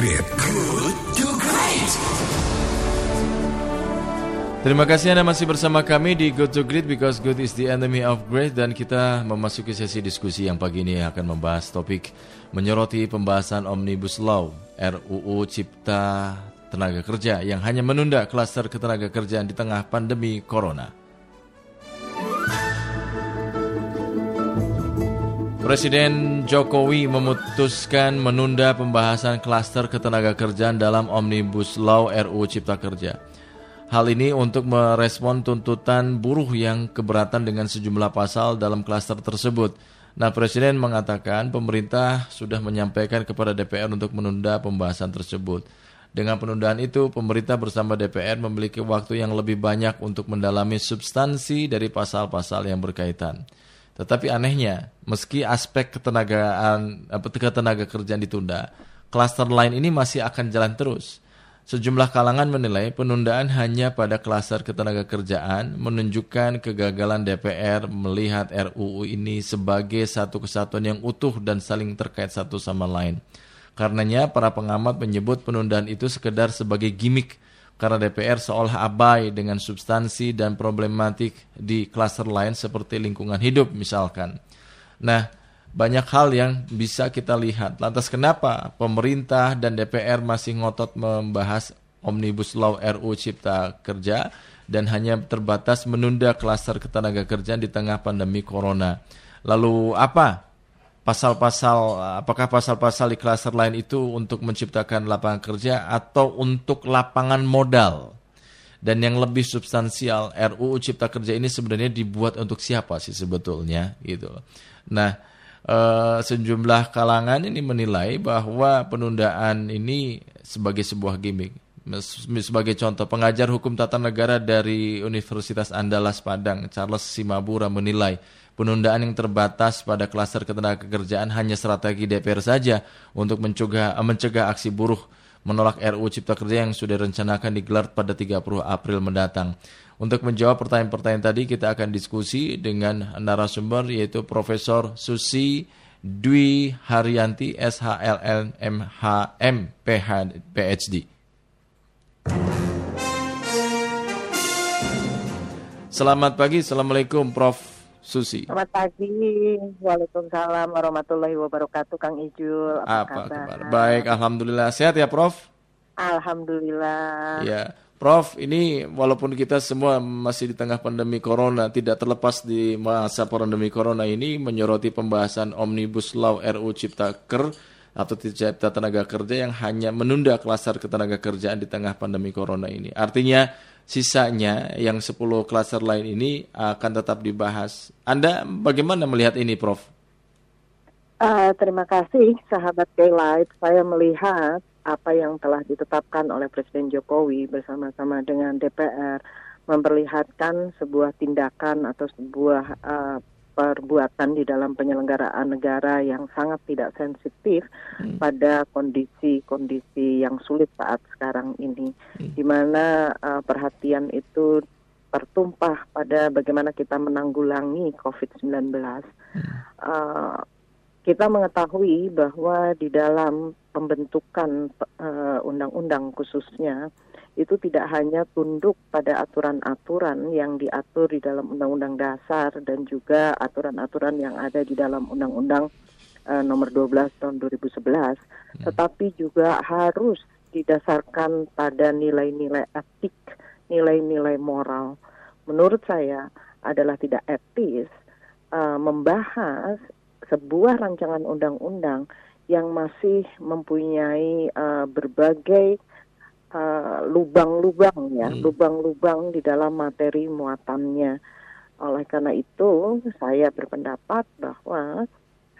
Great. Good to Great. Terima kasih Anda masih bersama kami di Good to Great because good is the enemy of great dan kita memasuki sesi diskusi yang pagi ini akan membahas topik menyoroti pembahasan Omnibus Law RUU Cipta Tenaga Kerja yang hanya menunda klaster ketenaga kerjaan di tengah pandemi Corona. Presiden Jokowi memutuskan menunda pembahasan klaster ketenaga kerjaan dalam Omnibus Law RUU Cipta Kerja. Hal ini untuk merespon tuntutan buruh yang keberatan dengan sejumlah pasal dalam klaster tersebut. Nah, Presiden mengatakan pemerintah sudah menyampaikan kepada DPR untuk menunda pembahasan tersebut. Dengan penundaan itu, pemerintah bersama DPR memiliki waktu yang lebih banyak untuk mendalami substansi dari pasal-pasal yang berkaitan. Tetapi anehnya, meski aspek ketenagaan ketenaga kerjaan ditunda, klaster lain ini masih akan jalan terus. Sejumlah kalangan menilai penundaan hanya pada klaster ketenaga kerjaan menunjukkan kegagalan DPR melihat RUU ini sebagai satu kesatuan yang utuh dan saling terkait satu sama lain. Karenanya para pengamat menyebut penundaan itu sekedar sebagai gimmick karena DPR seolah abai dengan substansi dan problematik di klaster lain seperti lingkungan hidup misalkan. Nah, banyak hal yang bisa kita lihat. Lantas kenapa pemerintah dan DPR masih ngotot membahas Omnibus Law RU Cipta Kerja dan hanya terbatas menunda klaster ketenaga kerjaan di tengah pandemi corona. Lalu apa pasal-pasal apakah pasal-pasal di klaster lain itu untuk menciptakan lapangan kerja atau untuk lapangan modal? Dan yang lebih substansial RUU Cipta Kerja ini sebenarnya dibuat untuk siapa sih sebetulnya gitu. Nah, e, sejumlah kalangan ini menilai bahwa penundaan ini sebagai sebuah gimmick. Sebagai contoh, pengajar hukum tata negara dari Universitas Andalas Padang, Charles Simabura menilai penundaan yang terbatas pada klaster ketenaga kerjaan hanya strategi DPR saja untuk mencegah, mencegah aksi buruh menolak RUU Cipta Kerja yang sudah direncanakan digelar pada 30 April mendatang. Untuk menjawab pertanyaan-pertanyaan tadi kita akan diskusi dengan narasumber yaitu Profesor Susi Dwi Haryanti SHLL MHM PhD. Selamat pagi, Assalamualaikum Prof. Susi. Selamat pagi, Waalaikumsalam warahmatullahi wabarakatuh, Kang Ijul. Apa, apa kabar? kabar? Baik, Alhamdulillah. Sehat ya, Prof? Alhamdulillah. Ya, Prof, ini walaupun kita semua masih di tengah pandemi Corona, tidak terlepas di masa pandemi Corona ini menyoroti pembahasan Omnibus Law RU Cipta Ker atau Cipta Tenaga Kerja yang hanya menunda klaster ketenaga kerjaan di tengah pandemi Corona ini. Artinya, sisanya yang 10 klaster lain ini akan tetap dibahas. Anda bagaimana melihat ini, Prof? Uh, terima kasih, sahabat Daylight. Saya melihat apa yang telah ditetapkan oleh Presiden Jokowi bersama-sama dengan DPR memperlihatkan sebuah tindakan atau sebuah uh, perbuatan di dalam penyelenggaraan negara yang sangat tidak sensitif hmm. pada kondisi-kondisi yang sulit saat sekarang ini, hmm. di mana uh, perhatian itu tertumpah pada bagaimana kita menanggulangi COVID-19. Hmm. Uh, kita mengetahui bahwa di dalam pembentukan uh, undang-undang khususnya itu tidak hanya tunduk pada aturan-aturan yang diatur di dalam Undang-Undang Dasar dan juga aturan-aturan yang ada di dalam Undang-Undang uh, Nomor 12 Tahun 2011, hmm. tetapi juga harus didasarkan pada nilai-nilai etik, nilai-nilai moral. Menurut saya adalah tidak etis uh, membahas sebuah rancangan undang-undang yang masih mempunyai uh, berbagai uh, lubang-lubang ya, hmm. lubang-lubang di dalam materi muatannya. Oleh karena itu, saya berpendapat bahwa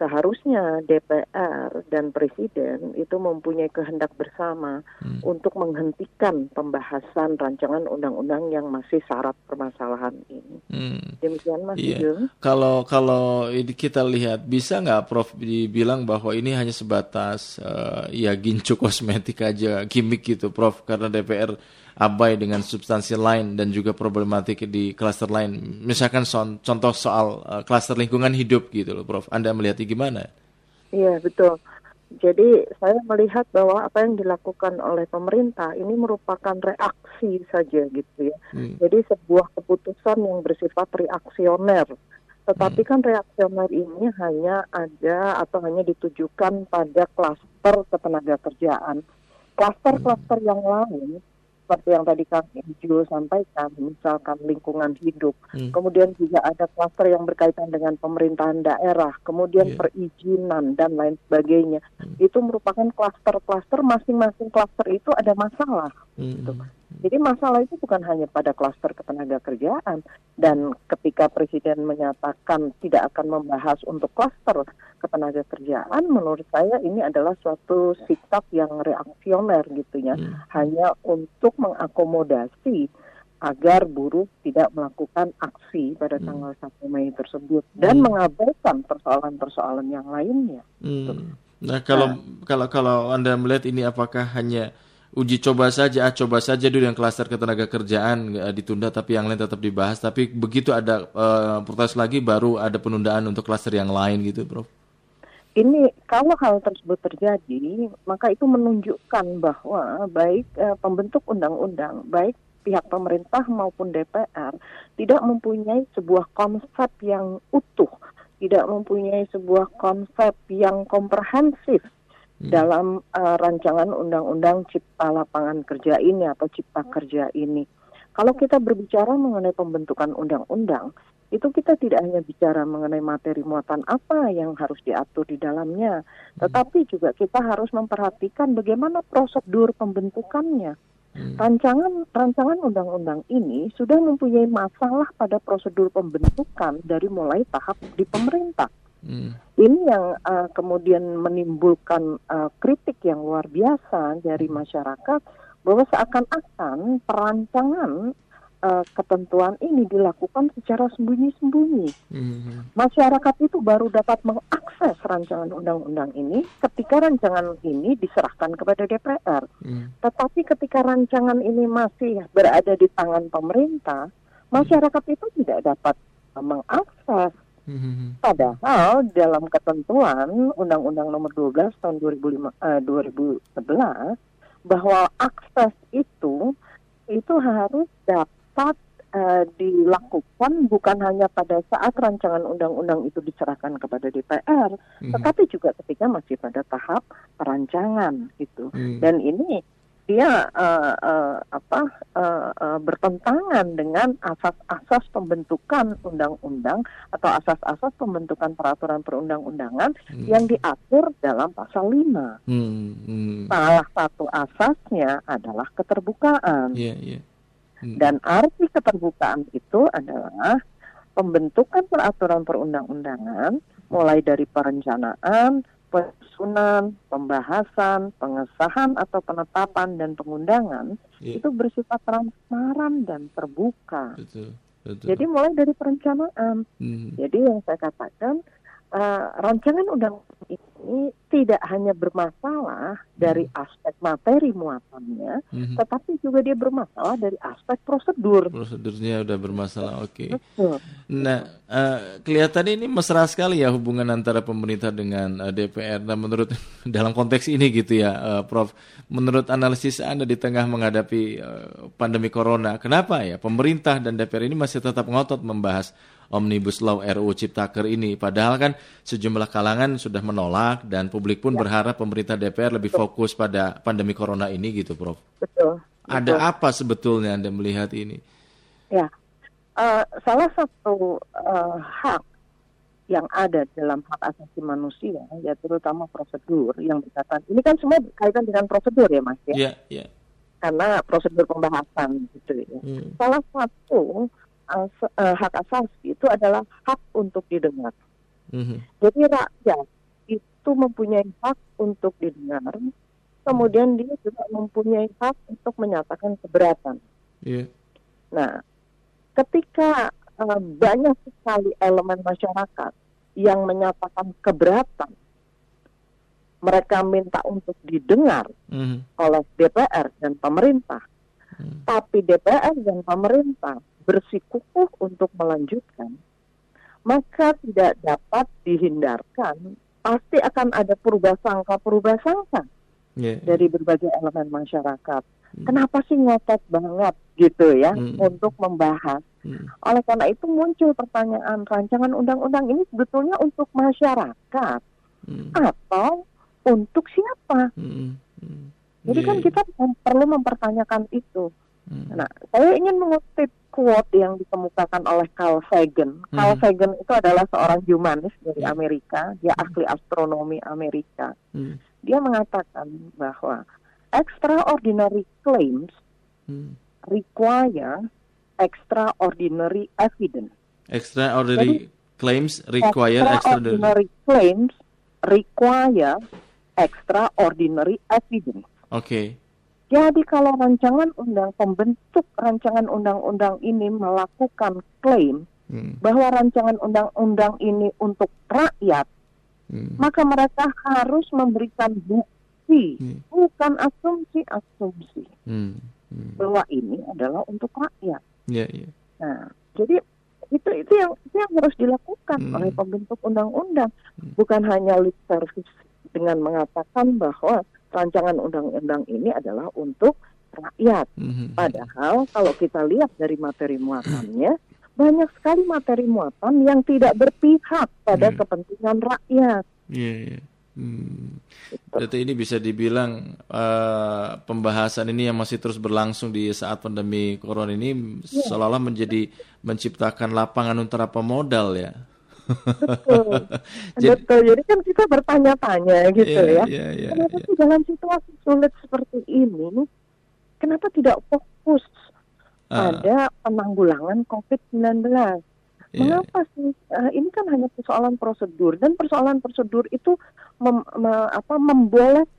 seharusnya DPR dan Presiden itu mempunyai kehendak bersama hmm. untuk menghentikan pembahasan rancangan undang-undang yang masih syarat permasalahan ini. Hmm. Demikian Mas iya. Kalau kalau kita lihat bisa nggak Prof dibilang bahwa ini hanya sebatas uh, ya gincu kosmetik aja, gimmick gitu Prof karena DPR abai dengan substansi lain dan juga problematik di klaster lain. Misalkan so contoh soal uh, klaster lingkungan hidup gitu loh, Prof. Anda melihatnya gimana? Iya betul. Jadi saya melihat bahwa apa yang dilakukan oleh pemerintah ini merupakan reaksi saja gitu ya. Hmm. Jadi sebuah keputusan yang bersifat reaksioner. Tetapi hmm. kan reaksioner ini hanya ada atau hanya ditujukan pada klaster ketenaga kerjaan. Klaster-klaster yang lain seperti yang tadi Kang Ijo sampaikan, misalkan lingkungan hidup, hmm. kemudian juga ada klaster yang berkaitan dengan pemerintahan daerah, kemudian yeah. perizinan dan lain sebagainya. Hmm. Itu merupakan klaster-klaster masing-masing klaster itu ada masalah. Hmm. Gitu. Jadi masalah itu bukan hanya pada klaster ketenaga kerjaan dan ketika presiden menyatakan tidak akan membahas untuk klaster ketenaga kerjaan, menurut saya ini adalah suatu sikap yang reaksioner gitu ya, hmm. hanya untuk mengakomodasi agar buruh tidak melakukan aksi pada hmm. tanggal 1 Mei tersebut dan hmm. mengabaikan persoalan-persoalan yang lainnya. Hmm. Nah, kalau nah, kalau kalau Anda melihat ini apakah hanya uji coba saja, ah, coba saja dulu yang klaster ketenaga kerjaan uh, ditunda tapi yang lain tetap dibahas. Tapi begitu ada uh, protes lagi baru ada penundaan untuk klaster yang lain gitu, Prof. Ini kalau hal tersebut terjadi, maka itu menunjukkan bahwa baik uh, pembentuk undang-undang, baik pihak pemerintah maupun DPR tidak mempunyai sebuah konsep yang utuh, tidak mempunyai sebuah konsep yang komprehensif Hmm. dalam uh, rancangan undang-undang cipta lapangan kerja ini atau cipta kerja ini. Kalau kita berbicara mengenai pembentukan undang-undang, itu kita tidak hanya bicara mengenai materi muatan apa yang harus diatur di dalamnya, hmm. tetapi juga kita harus memperhatikan bagaimana prosedur pembentukannya. Hmm. Rancangan rancangan undang-undang ini sudah mempunyai masalah pada prosedur pembentukan dari mulai tahap di pemerintah. Hmm. Ini yang uh, kemudian menimbulkan uh, kritik yang luar biasa dari masyarakat bahwa seakan-akan perancangan uh, ketentuan ini dilakukan secara sembunyi-sembunyi. Hmm. Masyarakat itu baru dapat mengakses rancangan undang-undang ini ketika rancangan ini diserahkan kepada DPR. Hmm. Tetapi ketika rancangan ini masih berada di tangan pemerintah, masyarakat itu tidak dapat mengakses Mm-hmm. Padahal dalam ketentuan Undang-Undang Nomor 12 tahun 2005, uh, 2011 bahwa akses itu itu harus dapat uh, dilakukan bukan hanya pada saat rancangan undang-undang itu diserahkan kepada DPR, mm-hmm. tetapi juga ketika masih pada tahap perancangan gitu. Mm-hmm. Dan ini dia uh, uh, apa uh, uh, bertentangan dengan asas-asas pembentukan undang-undang atau asas-asas pembentukan peraturan perundang-undangan hmm. yang diatur dalam pasal 5. Hmm. Hmm. Salah satu asasnya adalah keterbukaan. Yeah, yeah. Hmm. Dan arti keterbukaan itu adalah pembentukan peraturan perundang-undangan mulai dari perencanaan, penyusunan, pembahasan, pengesahan atau penetapan dan pengundangan yeah. itu bersifat transparan dan terbuka. Betul, betul. Jadi mulai dari perencanaan. Hmm. Jadi yang saya katakan uh, rancangan undang ini tidak hanya bermasalah dari hmm. aspek materi muatannya, hmm. tetapi juga dia bermasalah dari aspek prosedur. Prosedurnya udah bermasalah, oke. Okay. Nah, uh, kelihatan ini mesra sekali ya hubungan antara pemerintah dengan uh, eh, DPR. Dan menurut dalam konteks ini gitu ya, uh, Prof. Menurut analisis Anda di tengah menghadapi uh, pandemi corona, kenapa ya pemerintah dan DPR ini masih tetap ngotot membahas Omnibus Law RUU Ciptaker ini. Padahal kan sejumlah kalangan sudah menolak dan publik pun ya. berharap pemerintah DPR lebih betul. fokus pada pandemi corona ini gitu, Prof. Betul. Ada apa sebetulnya Anda melihat ini? Ya, uh, salah satu uh, hak yang ada dalam hak asasi manusia, ya terutama prosedur yang berkaitan. Ini kan semua berkaitan dengan prosedur ya, Mas ya. Iya, yeah, iya. Yeah. Karena prosedur pembahasan gitu ya. Hmm. Salah satu as, uh, hak asasi itu adalah hak untuk didengar. Mm-hmm. Jadi rakyat itu mempunyai hak untuk didengar, kemudian dia juga mempunyai hak untuk menyatakan keberatan. Yeah. Nah, ketika uh, banyak sekali elemen masyarakat yang menyatakan keberatan, mereka minta untuk didengar mm-hmm. oleh DPR dan pemerintah, mm. tapi DPR dan pemerintah bersikukuh untuk melanjutkan, maka tidak dapat dihindarkan pasti akan ada purba sangka purba sangka Yeah. dari berbagai elemen masyarakat. Kenapa sih ngotot banget gitu ya Hmm. untuk membahas? Hmm. Oleh karena itu muncul pertanyaan rancangan undang-undang ini sebetulnya untuk masyarakat Hmm. atau untuk siapa? Hmm. Hmm. Jadi Iya, kan iya. kita perlu mempertanyakan itu. Hmm. Nah, saya ingin mengutip quote yang dikemukakan oleh Carl Sagan. Carl Hmm. Sagan itu adalah seorang humanis dari Hmm. Amerika, dia ahli astronomi Amerika. Hmm. Dia mengatakan bahwa extraordinary claims Hmm. require extraordinary evidence. Extraordinary claims require extraordinary. extraordinary claims require extraordinary evidence. Oke. Jadi kalau rancangan undang pembentuk rancangan undang-undang ini melakukan klaim Hmm. bahwa rancangan undang-undang ini untuk rakyat, Hmm. maka mereka harus memberikan bukti, Hmm. bukan asumsi-asumsi Hmm. Hmm. bahwa ini adalah untuk rakyat. Iya, iya. Nah, jadi itu itu yang itu yang harus dilakukan Hmm. oleh pembentuk undang-undang, Hmm. bukan hanya lip service dengan mengatakan bahwa rancangan undang-undang ini adalah untuk rakyat. Hmm. Padahal kalau kita lihat dari materi muatannya, banyak sekali materi muatan yang tidak berpihak pada Hmm. kepentingan rakyat. Iya, iya. Hmm. Gitu. Berarti ini bisa dibilang eh, pembahasan ini yang masih terus berlangsung di saat pandemi corona ini Iya. seolah-olah menjadi menciptakan lapangan untuk pemodal ya. Betul. Jadi- Betul. Jadi kan kita bertanya-tanya gitu Iya, ya. iya, iya, kenapa iya. sih dalam situasi sulit seperti ini, kenapa tidak fokus Ah, pada penanggulangan COVID-19? iya. Mengapa sih? Eh, ini kan hanya persoalan prosedur dan persoalan prosedur itu mem- me- apa, membolehkan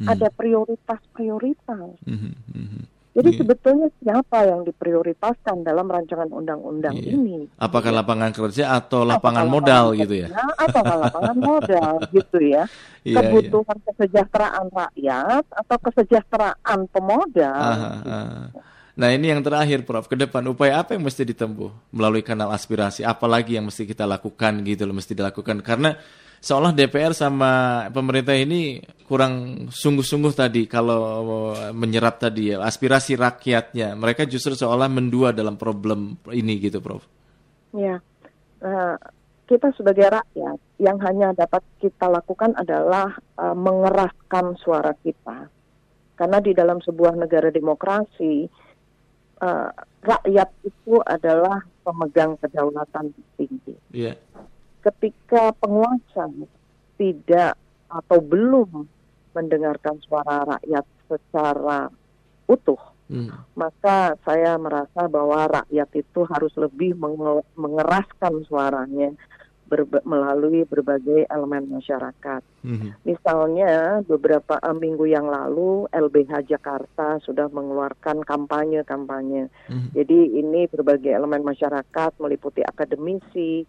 Hmm. ada prioritas-prioritas. Mhm, mhm. Jadi Iya. sebetulnya siapa yang diprioritaskan dalam rancangan undang-undang Iya. ini? Apakah lapangan kerja atau lapangan Apakah modal lapangan gitu ya? Atau lapangan modal gitu ya? Iya, iya. Kebutuhan kesejahteraan rakyat atau kesejahteraan pemodal? Aha, aha. Nah ini yang terakhir Prof, ke depan upaya apa yang mesti ditempuh melalui kanal aspirasi? Apalagi yang mesti kita lakukan gitu loh, mesti dilakukan karena seolah DPR sama pemerintah ini kurang sungguh-sungguh tadi kalau menyerap tadi ya aspirasi rakyatnya. Mereka justru seolah mendua dalam problem ini gitu Prof. Ya, Nah, kita sebagai rakyat yang hanya dapat kita lakukan adalah eh, mengeraskan suara kita. Karena di dalam sebuah negara demokrasi, eh, rakyat itu adalah pemegang kedaulatan tinggi. Iya. Ketika penguasa tidak atau belum mendengarkan suara rakyat secara utuh, Hmm. maka saya merasa bahwa rakyat itu harus lebih menge- mengeraskan suaranya berba- melalui berbagai elemen masyarakat. Mhm. Misalnya beberapa eh, minggu yang lalu LBH Jakarta sudah mengeluarkan kampanye-kampanye. Mhm. Jadi ini berbagai elemen masyarakat meliputi akademisi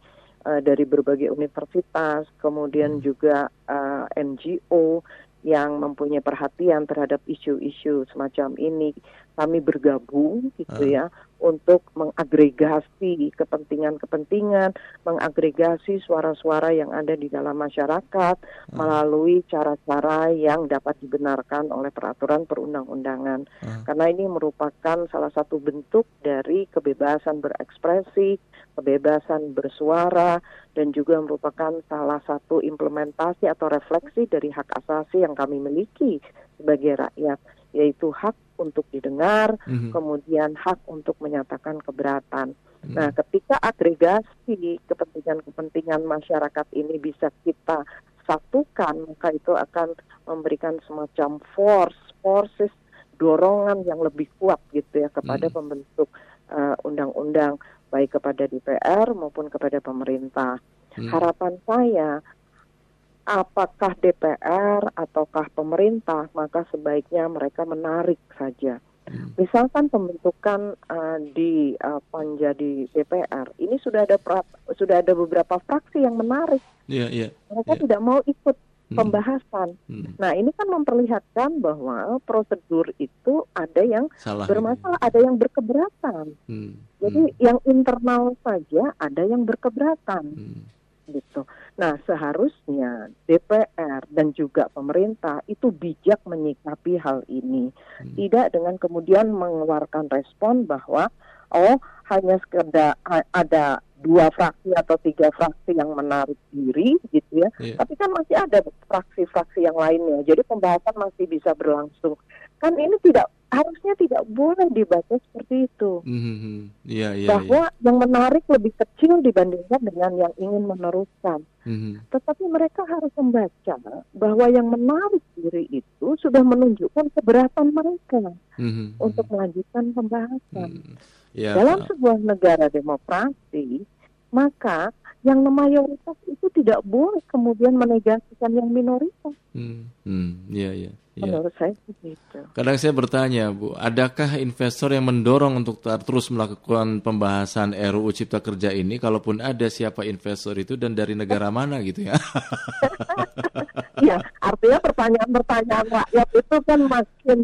eh, dari berbagai universitas, kemudian juga eh, NGO yang mempunyai perhatian terhadap isu-isu semacam ini. Kami bergabung gitu Ah. ya untuk mengagregasi kepentingan-kepentingan, mengagregasi suara-suara yang ada di dalam masyarakat melalui cara-cara yang dapat dibenarkan oleh peraturan perundang-undangan. Ah. Karena ini merupakan salah satu bentuk dari kebebasan berekspresi, kebebasan bersuara, dan juga merupakan salah satu implementasi atau refleksi dari hak asasi yang kami miliki sebagai rakyat, yaitu hak untuk didengar, Mhm. kemudian hak untuk menyatakan keberatan. Hmm. Nah, ketika agregasi kepentingan-kepentingan masyarakat ini bisa kita satukan, maka itu akan memberikan semacam force, forces, dorongan yang lebih kuat gitu ya kepada Hmm. pembentuk uh, undang-undang baik kepada DPR maupun kepada pemerintah. Hmm. Harapan saya apakah DPR ataukah pemerintah maka sebaiknya mereka menarik saja. Hmm. Misalkan pembentukan uh, di uh, panja di DPR ini sudah ada pra- sudah ada beberapa fraksi yang menarik. Iya, iya. Mereka Iya. tidak mau ikut Hmm. pembahasan. Hmm. Nah, ini kan memperlihatkan bahwa prosedur itu ada yang Salah. bermasalah, ada yang berkeberatan. Hmm. Jadi yang internal saja ada yang berkeberatan. Hmm. Gitu. Nah, seharusnya DPR dan juga pemerintah itu bijak menyikapi hal ini. Hmm. Tidak dengan kemudian mengeluarkan respon bahwa oh hanya sekedar ada dua fraksi atau tiga fraksi yang menarik diri gitu ya. Yeah. Tapi kan masih ada fraksi-fraksi yang lainnya. Jadi pembahasan masih bisa berlangsung. Kan ini tidak harusnya tidak boleh dibaca seperti itu. Mm-hmm. Yeah, yeah, Bahwa yeah. yang menarik lebih kecil dibandingkan dengan yang ingin meneruskan. Mm-hmm. Tetapi mereka harus membaca bahwa yang menarik diri itu sudah menunjukkan keberatan mereka mm-hmm. untuk melanjutkan pembahasan. Mm-hmm. Yeah. Dalam sebuah negara demokrasi, maka yang mayoritas itu tidak boleh kemudian menegasikan yang minoritas. Hmm, hmm, iya, iya. Menurut saya begitu. Kadang saya bertanya, Bu, adakah investor yang mendorong untuk terus melakukan pembahasan RUU Cipta Kerja ini? Kalaupun ada, siapa investor itu dan dari negara mana gitu ya? Iya, artinya pertanyaan-pertanyaan rakyat itu kan makin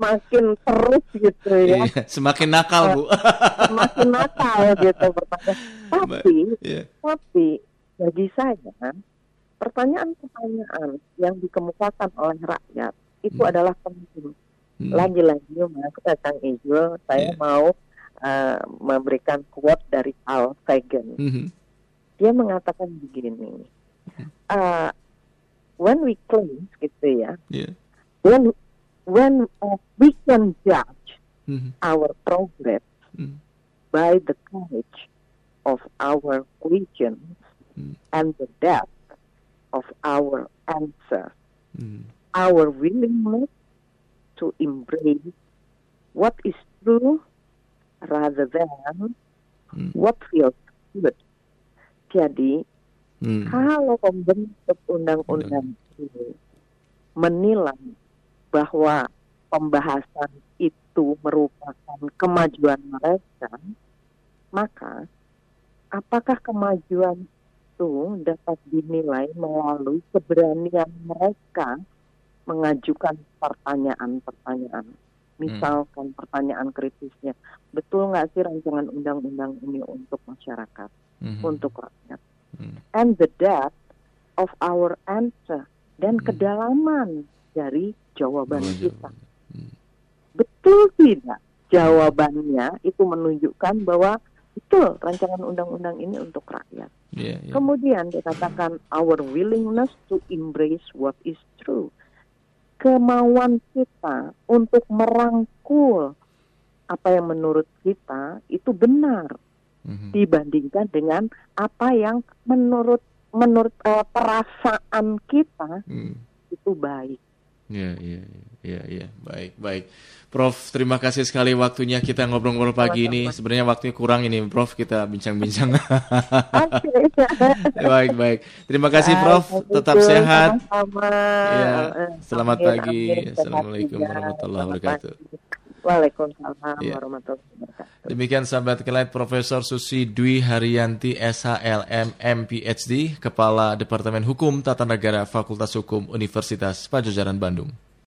makin terus gitu ya. Iya, semakin nakal bu. semakin nakal gitu pertanyaan. Tapi, yeah. tapi bagi saya pertanyaan-pertanyaan yang dikemukakan oleh rakyat itu hmm. adalah penting. Hmm. Lagi-lagi mas Kang Ijul, saya yeah. mau uh, memberikan quote dari Al Sagan. Hmm. Dia mengatakan begini, uh, when we claim gitu ya, yeah. when when uh, we can judge mm-hmm. our progress mm-hmm. by the courage of our questions mm-hmm. and the depth of our answers, mm-hmm. Our willingness to embrace what is true rather than mm. what feels good. Jadi, mm. kalau pembentuk undang-undang ini menilai bahwa pembahasan itu merupakan kemajuan mereka, maka apakah kemajuan itu dapat dinilai melalui keberanian mereka mengajukan pertanyaan-pertanyaan. Misalkan hmm. pertanyaan kritisnya, betul nggak sih rancangan undang-undang ini untuk masyarakat, hmm. untuk rakyat? Hmm. And the depth of our answer dan hmm. kedalaman dari jawaban oh, kita. Hmm. Betul tidak? Jawabannya itu menunjukkan bahwa betul rancangan undang-undang ini untuk rakyat. Yeah, yeah. Kemudian dikatakan our willingness to embrace what is true. Kemauan kita untuk merangkul apa yang menurut kita itu benar mm-hmm. dibandingkan dengan apa yang menurut menurut uh, perasaan kita mm. itu baik. Iya, iya, iya, iya, baik, baik. Prof, terima kasih sekali waktunya kita ngobrol-ngobrol pagi ini. Sebenarnya waktunya kurang ini, Prof, kita bincang-bincang. baik, baik. Terima kasih, Prof. Tetap sehat. Ya, selamat pagi. Assalamualaikum warahmatullahi wabarakatuh. Waalaikumsalam ya. warahmatullahi wabarakatuh. Demikian sahabat kelait Profesor Susi Dwi Haryanti SHLM MPhD, Kepala Departemen Hukum Tata Negara Fakultas Hukum Universitas Pajajaran Bandung.